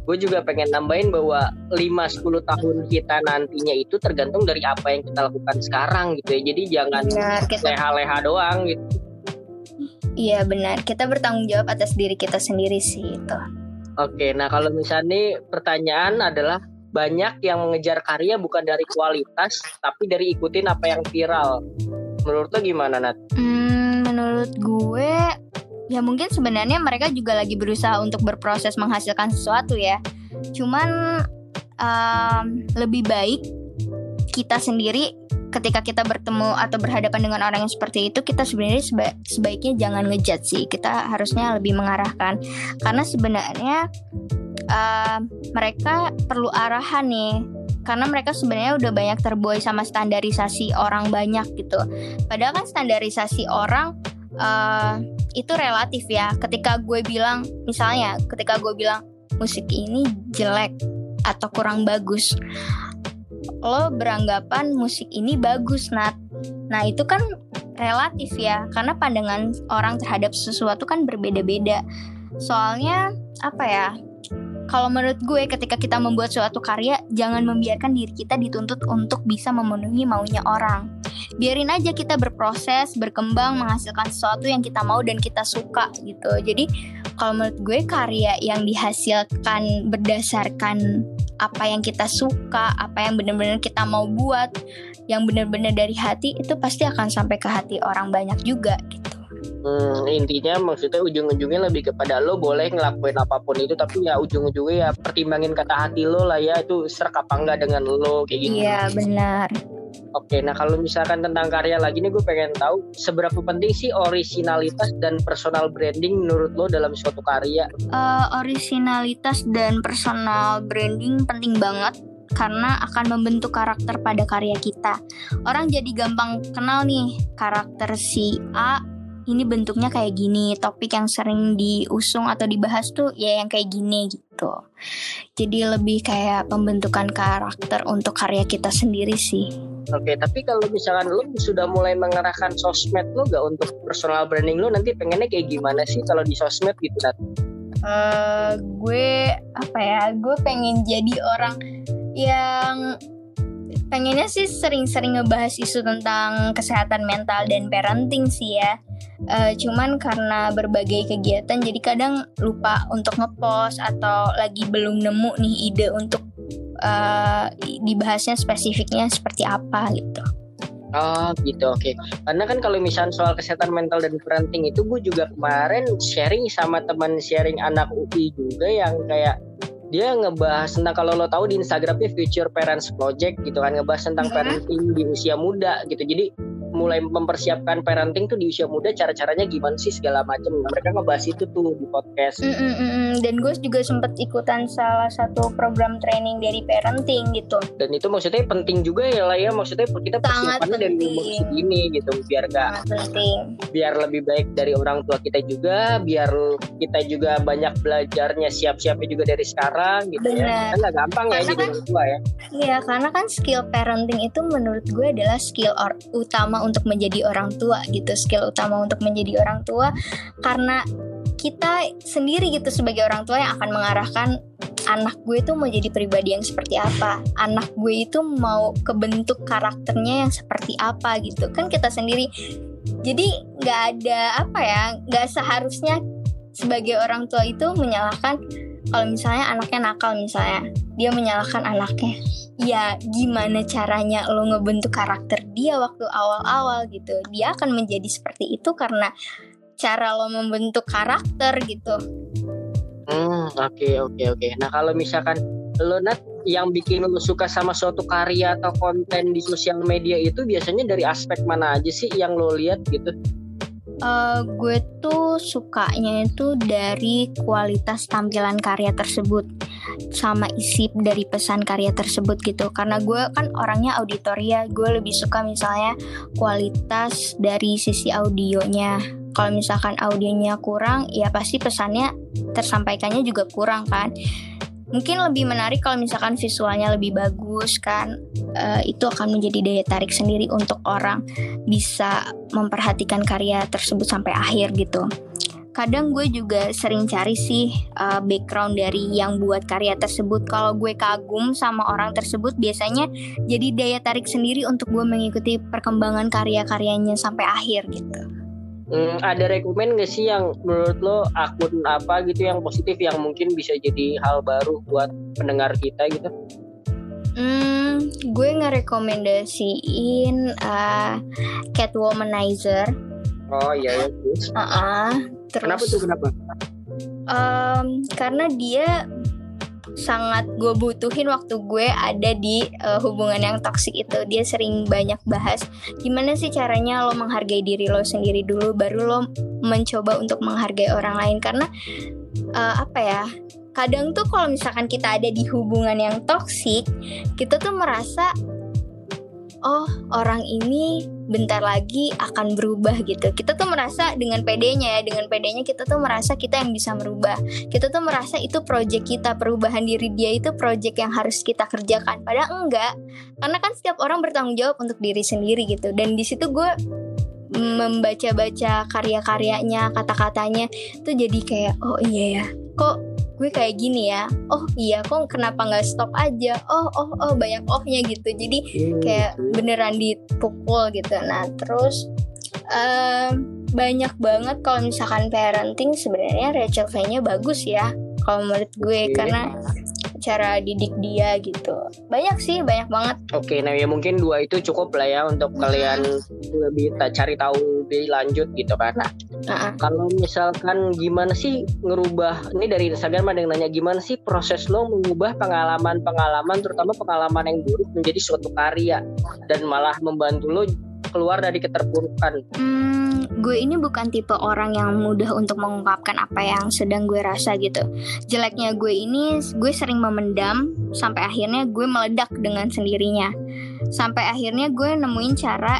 gue juga pengen nambahin bahwa 5-10 tahun kita nantinya itu tergantung dari apa yang kita lakukan sekarang gitu ya. Jadi jangan leha-leha doang gitu. Iya benar. Kita bertanggung jawab atas diri kita sendiri sih itu oke nah kalau misalnya nih pertanyaan adalah banyak yang mengejar karya bukan dari kualitas tapi dari ikutin apa yang viral menurut lo gimana Nat? Hmm, menurut gue ya mungkin sebenarnya mereka juga lagi berusaha untuk berproses menghasilkan sesuatu ya. Cuman um, lebih baik kita sendiri ketika kita bertemu atau berhadapan dengan orang yang seperti itu kita sebenarnya seba sebaiknya jangan ngejat sih kita harusnya lebih mengarahkan karena sebenarnya uh, mereka perlu arahan nih karena mereka sebenarnya udah banyak terbuai sama standarisasi orang banyak gitu. Padahal kan standarisasi orang uh, itu relatif ya. Ketika gue bilang misalnya ketika gue bilang musik ini jelek atau kurang bagus. Lo beranggapan musik ini bagus Nat. Nah itu kan relatif ya. Karena pandangan orang terhadap sesuatu kan berbeda-beda. Soalnya apa ya kalau menurut gue ketika kita membuat suatu karya jangan membiarkan diri kita dituntut untuk bisa memenuhi maunya orang. Biarin aja kita berproses berkembang menghasilkan sesuatu yang kita mau dan kita suka gitu. Jadi kalau menurut gue karya yang dihasilkan berdasarkan apa yang kita suka apa yang benar-benar kita mau buat yang benar-benar dari hati itu pasti akan sampai ke hati orang banyak juga gitu Hmm, intinya maksudnya ujung-ujungnya lebih kepada lo boleh ngelakuin apa pun itu tapi ya ujung-ujungnya ya pertimbangin kata hati lo lah ya itu serak apa enggak dengan lo kayak gitu. Iya benar. Oke, nah kalau misalkan tentang karya lagi nih gue pengen tahu seberapa penting sih originalitas dan personal branding menurut lo dalam suatu karya? Uh, originalitas dan personal branding penting banget karena akan membentuk karakter pada karya kita. Orang jadi gampang kenal nih karakter si A ini bentuknya kayak gini topik yang sering diusung atau dibahas tuh ya yang kayak gini gitu. Jadi lebih kayak pembentukan karakter untuk karya kita sendiri sih. Oke, tapi kalau misalkan lo sudah mulai mengerahkan sosmed lo gak untuk personal branding lo nanti pengennya kayak gimana sih kalau di sosmed gitu Nat? Uh, gue apa ya? Gue pengen jadi orang yang pengennya sih sering-sering ngebahas isu tentang kesehatan mental dan parenting sih ya. Uh, cuman karena berbagai kegiatan jadi kadang lupa untuk ngepost atau lagi belum nemu nih ide untuk uh, dibahasnya spesifiknya seperti apa gitu. Oh gitu oke. Okay. Karena kan kalau misalnya soal kesehatan mental dan parenting itu gue juga kemarin sharing sama teman sharing anak UI juga yang kayak dia ngebahas tentang kalau lo tahu di Instagramnya Future Parents Project gitu kan ngebahas tentang parenting di usia muda gitu. Jadi mulai mempersiapkan parenting tuh di usia muda cara-caranya gimana sih segala macam mereka ngebahas itu tuh di podcast. Mm -mm, dan gue juga sempet ikutan salah satu program training dari parenting gitu. Dan itu maksudnya penting juga ya lah ya. Maksudnya kita persiapannya dari umur segini gitu biar gak penting. biar lebih baik dari orang tua kita juga biar kita juga banyak belajarnya siap-siapnya juga dari sekarang gitu Bener. ya kan gak gampang ya karena ya jadi kan, orang tua ya. Iya karena kan skill parenting itu menurut gue adalah skill utama untuk menjadi orang tua gitu skill utama untuk menjadi orang tua. Karena kita sendiri gitu sebagai orang tua yang akan mengarahkan anak gue itu mau jadi pribadi yang seperti apa. Anak gue itu mau kebentuk karakternya yang seperti apa gitu. Kan kita sendiri. Jadi nggak ada apa ya nggak seharusnya sebagai orang tua itu menyalahkan kalau misalnya anaknya nakal misalnya. Dia menyalahkan anaknya. Ya gimana caranya lo ngebentuk karakter dia waktu awal-awal gitu. Dia akan menjadi seperti itu karena cara lo membentuk karakter gitu. Hmm oke okay, oke okay, oke. Okay. nah kalau misalkan lo nat yang bikin lo suka sama suatu karya atau konten di sosial media itu biasanya dari aspek mana aja sih yang lo lihat gitu uh, gue tuh sukanya itu dari kualitas tampilan karya tersebut sama isi dari pesan karya tersebut gitu. Karena gue kan orangnya auditoria gue lebih suka misalnya kualitas dari sisi audionya. Kalau misalkan audionya kurang ya pasti pesannya tersampaikannya juga kurang kan mungkin lebih menarik kalau misalkan visualnya lebih bagus kan uh, itu akan menjadi daya tarik sendiri untuk orang bisa memperhatikan karya tersebut sampai akhir gitu. Kadang gue juga sering cari sih uh, background dari yang buat karya tersebut. Kalau gue kagum sama orang tersebut biasanya jadi daya tarik sendiri untuk gue mengikuti perkembangan karya-karyanya sampai akhir gitu Hmm, ada rekomend gak sih yang menurut lo akun apa gitu yang positif yang mungkin bisa jadi hal baru buat pendengar kita gitu? Hmm, gue ngerekomendasiin uh, Catwomanizer. Oh iya ya terus. Uh -uh, terus. Kenapa tuh kenapa? Um, karena dia sangat gue butuhin waktu gue ada di uh, hubungan yang toksik itu. Dia sering banyak bahas gimana sih caranya lo menghargai diri lo sendiri dulu baru lo mencoba untuk menghargai orang lain? Karena uh, apa ya kadang tuh kalau misalkan kita ada di hubungan yang toksik kita tuh merasa oh orang ini bentar lagi akan berubah gitu. Kita tuh merasa dengan pedenya ya, dengan pedenya kita tuh merasa kita yang bisa merubah. Kita tuh merasa itu project kita, perubahan diri dia itu project yang harus kita kerjakan. Padahal enggak, karena kan setiap orang bertanggung jawab untuk diri sendiri gitu. Dan di situ gue membaca-baca karya-karyanya, kata-katanya tuh jadi kayak oh iya ya, kok gue kayak gini ya oh iya kok kenapa nggak stop aja? Oh oh oh banyak ohnya gitu. Jadi hmm, kayak beneran dipukul gitu. Nah terus um, banyak banget kalau misalkan parenting sebenarnya Rachel V-nya bagus ya kalau menurut gue. Karena cara didik dia gitu banyak sih banyak banget oke nah ya mungkin dua itu cukup lah ya untuk hmm. kalian lebih cari tahu lebih lanjut gitu kan nah uh-uh. kalau misalkan gimana sih ngerubah ini dari Instagram ada yang nanya gimana sih proses lo mengubah pengalaman-pengalaman terutama pengalaman yang buruk menjadi suatu karya dan malah membantu lo keluar dari keterpurukan hmm gue ini bukan tipe orang yang mudah untuk mengungkapkan apa yang sedang gue rasa gitu. Jeleknya gue ini, gue sering memendam sampai akhirnya gue meledak dengan sendirinya. Sampai akhirnya gue nemuin cara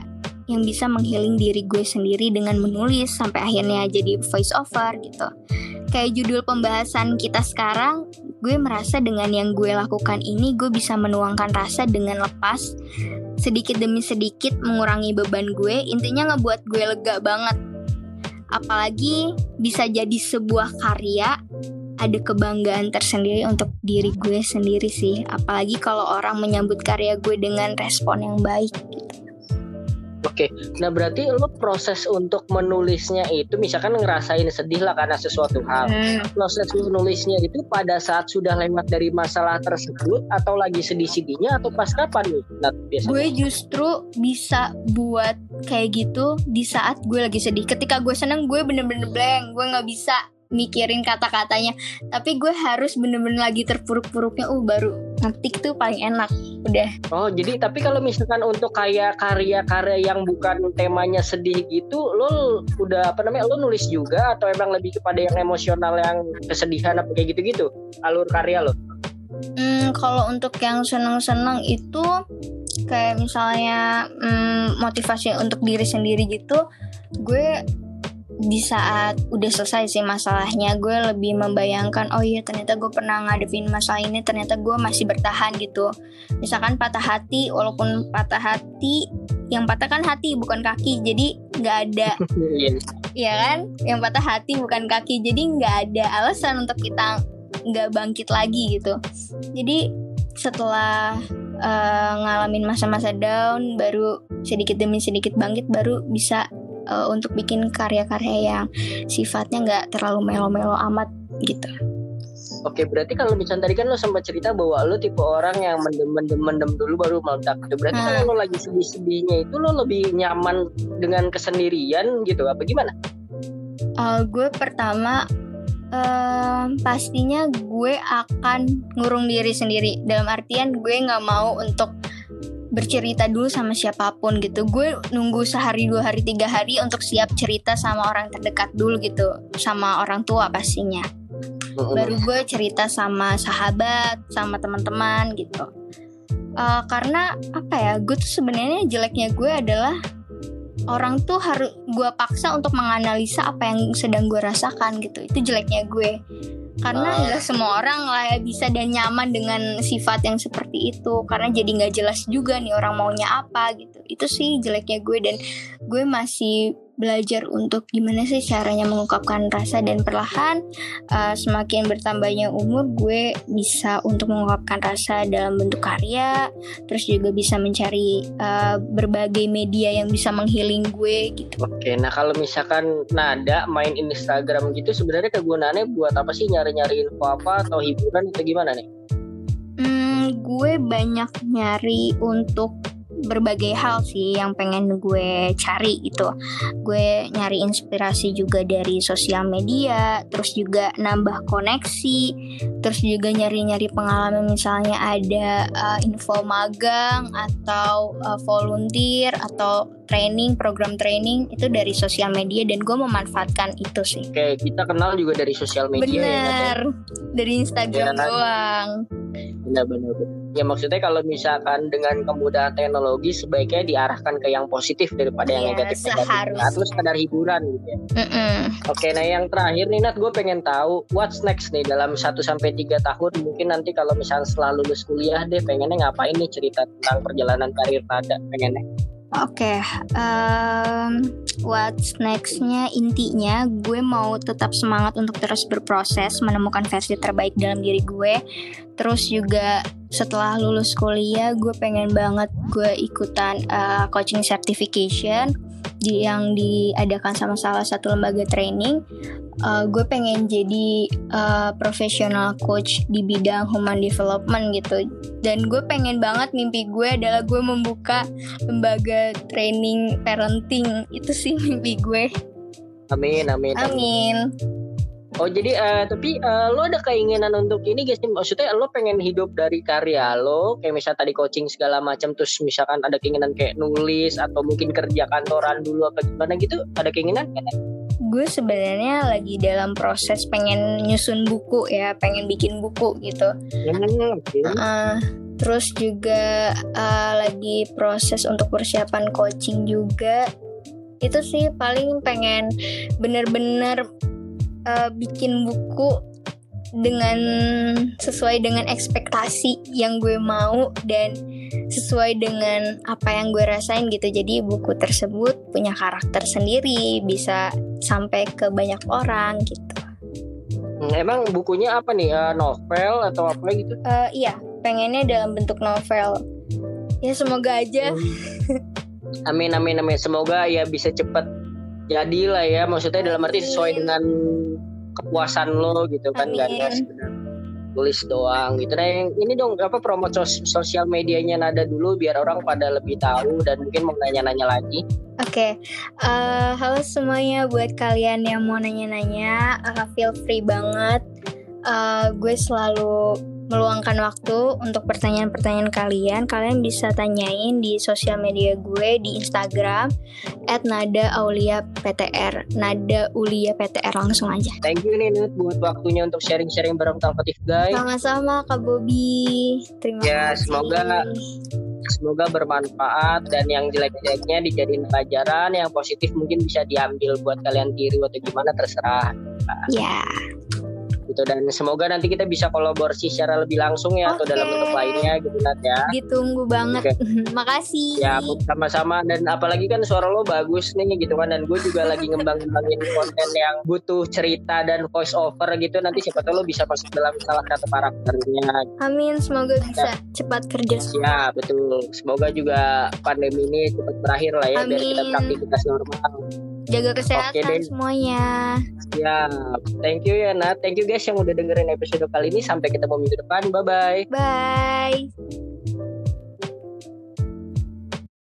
yang bisa menghealing diri gue sendiri dengan menulis sampai akhirnya jadi voice over gitu. Kayak judul pembahasan kita sekarang gue merasa dengan yang gue lakukan ini gue bisa menuangkan rasa dengan lepas sedikit demi sedikit mengurangi beban gue intinya ngebuat gue lega banget apalagi bisa jadi sebuah karya ada kebanggaan tersendiri untuk diri gue sendiri sih apalagi kalau orang menyambut karya gue dengan respon yang baik gitu. Oke, nah berarti lo proses untuk menulisnya itu misalkan ngerasain sedih lah karena sesuatu hal. Hmm. Proses menulisnya itu pada saat sudah lewat dari masalah tersebut atau lagi sedih-sedihnya atau pas kapan nih? Nah, biasanya? Gue justru bisa buat kayak gitu di saat gue lagi sedih. Ketika gue seneng gue bener-bener blank, gue nggak bisa mikirin kata-katanya. Tapi gue harus bener-bener lagi terpuruk-puruknya. Uh baru ngetik tuh paling enak. Udah. Oh jadi tapi kalau misalkan untuk kayak karya-karya yang bukan temanya sedih gitu lo udah apa namanya lo nulis juga? Atau emang lebih kepada yang emosional yang kesedihan apa kayak gitu-gitu? Alur karya lo? Hmm, kalau untuk yang senang-senang itu kayak misalnya hmm, motivasi untuk diri sendiri gitu, gue di saat udah selesai sih masalahnya gue lebih membayangkan oh iya ternyata gue pernah ngadepin masalah ini ternyata gue masih bertahan gitu. Misalkan patah hati walaupun patah hati yang patah kan hati bukan kaki. Jadi nggak ada ya kan? Yang patah hati bukan kaki. Jadi nggak ada alasan untuk kita nggak bangkit lagi gitu. Jadi setelah uh, ngalamin masa-masa down baru sedikit demi sedikit bangkit baru bisa uh, untuk bikin karya-karya yang sifatnya nggak terlalu melo-melo amat gitu. Oke, berarti kalau misalnya tadi kan lo sempat cerita bahwa lo tipe orang yang mendem-mendem-mendem dulu baru meledak. Gitu. Berarti hmm. kalau lo lagi sedih-sedihnya itu lo lebih nyaman dengan kesendirian gitu, apa gimana? Uh, gue pertama uh, pastinya gue akan ngurung diri sendiri. Dalam artian gue nggak mau untuk bercerita dulu sama siapa pun gitu. Gue nunggu sehari dua hari tiga hari untuk siap cerita sama orang terdekat dulu gitu. Sama orang tua pastinya. Baru gue cerita sama sahabat sama teman-teman gitu. Uh, karena apa ya gue tuh sebenarnya jeleknya gue adalah orang tuh harus gue paksa untuk menganalisa apa yang sedang gue rasakan gitu. Itu jeleknya gue karena ya semua orang lah ya bisa dan nyaman dengan sifat yang seperti itu. Karena jadi nggak jelas juga nih orang maunya apa gitu. Itu sih jeleknya gue dan gue masih belajar untuk gimana sih caranya mengungkapkan rasa dan perlahan uh, semakin bertambahnya umur gue bisa untuk mengungkapkan rasa dalam bentuk karya terus juga bisa mencari uh, berbagai media yang bisa menghealing gue gitu. Oke, nah kalau misalkan nada main Instagram gitu sebenarnya kegunaannya buat apa sih nyari-nyari info apa atau hiburan atau gimana nih? Hmm, gue banyak nyari untuk berbagai hal sih yang pengen gue cari gitu. Gue nyari inspirasi juga dari sosial media, terus juga nambah koneksi, terus juga nyari-nyari pengalaman misalnya ada uh, info magang atau uh, volunteer atau training, program training itu dari sosial media dan gue memanfaatkan itu sih. Oke, kita kenal juga dari sosial media. Ya, Bener, ya, dari Instagram ya, doang. Benar-benar. Ya maksudnya kalau misalkan dengan kemudahan teknologi sebaiknya diarahkan ke yang positif daripada ya, yang negatif. negatif. Atau sekadar hiburan gitu ya. Mm -mm. Oke, nah yang terakhir nih Nat, gue pengen tahu what's next nih dalam 1 sampai tiga tahun. Mungkin nanti kalau misalnya setelah lulus kuliah deh pengennya ngapain nih cerita tentang perjalanan karir Nada pengennya. Oke, okay, um, what's nextnya intinya gue mau tetap semangat untuk terus berproses menemukan versi terbaik dalam diri gue. Terus juga setelah lulus kuliah gue pengen banget gue ikutan uh, coaching certification di, yang diadakan sama salah satu lembaga training uh, gue pengen jadi uh, profesional coach di bidang human development gitu. Dan gue pengen banget mimpi gue adalah gue membuka lembaga training parenting. Itu sih mimpi gue. Amin amin amin, amin. Oh jadi uh, tapi uh, lo ada keinginan untuk ini guys maksudnya lo pengen hidup dari karya lo kayak misal tadi coaching segala macam terus misalkan ada keinginan kayak nulis atau mungkin kerja kantoran dulu apa gimana gitu ada keinginan kan? Gue sebenarnya lagi dalam proses pengen nyusun buku ya pengen bikin buku gitu. Hmm, okay. uh, terus juga uh, lagi proses untuk persiapan coaching juga itu sih paling pengen bener-bener uh, bikin buku dengan sesuai dengan ekspektasi yang gue mau dan sesuai dengan apa yang gue rasain gitu. Jadi buku tersebut punya karakter sendiri, bisa sampai ke banyak orang gitu. Hmm, emang bukunya apa nih? Uh, novel atau apa gitu? Uh, iya, pengennya dalam bentuk novel. Ya semoga aja. Hmm. Amin amin amin. Semoga ya bisa cepet jadilah ya. Maksudnya dalam arti sesuai dengan kepuasan lo gitu kan gak ada tulis doang gitu nah yang ini dong apa promo sos sosial medianya Nada dulu biar orang pada lebih tahu dan mungkin mau nanya-nanya lagi oke okay. uh, eh, halo semuanya buat kalian yang mau nanya-nanya uh, feel free banget uh, gue selalu meluangkan waktu untuk pertanyaan-pertanyaan kalian. Kalian bisa tanyain di sosial media gue di Instagram @nada_aulia_ptr. Nada Ulia PTR langsung aja. Thank you nih Nut buat waktunya untuk sharing-sharing bareng Talkative Guys. Sama-sama Kak Bobby. Terima ya, kasih. semoga semoga bermanfaat dan yang jelek-jeleknya dijadiin pelajaran yang positif mungkin bisa diambil buat kalian diri atau gimana terserah. Ya gitu dan semoga nanti kita bisa kolaborasi secara lebih langsung ya okay. atau dalam bentuk lainnya gitu Nat ya. Ditunggu banget. Okay. Makasih. Ya sama-sama dan apalagi kan suara lo bagus nih gitu kan dan gue juga lagi ngembang-ngembangin konten yang butuh cerita dan voice over gitu nanti siapa tahu lo bisa masuk dalam salah satu karakternya. Amin semoga bisa ya. cepat kerja. Ya betul. Semoga juga pandemi ini cepat berakhir lah ya Amin. biar kita beraktivitas normal. Jaga kesehatan okay, semuanya. Ya, thank you ya Nat. Thank you guys yang udah dengerin episode kali ini. Sampai ketemu minggu depan. Bye-bye. Bye.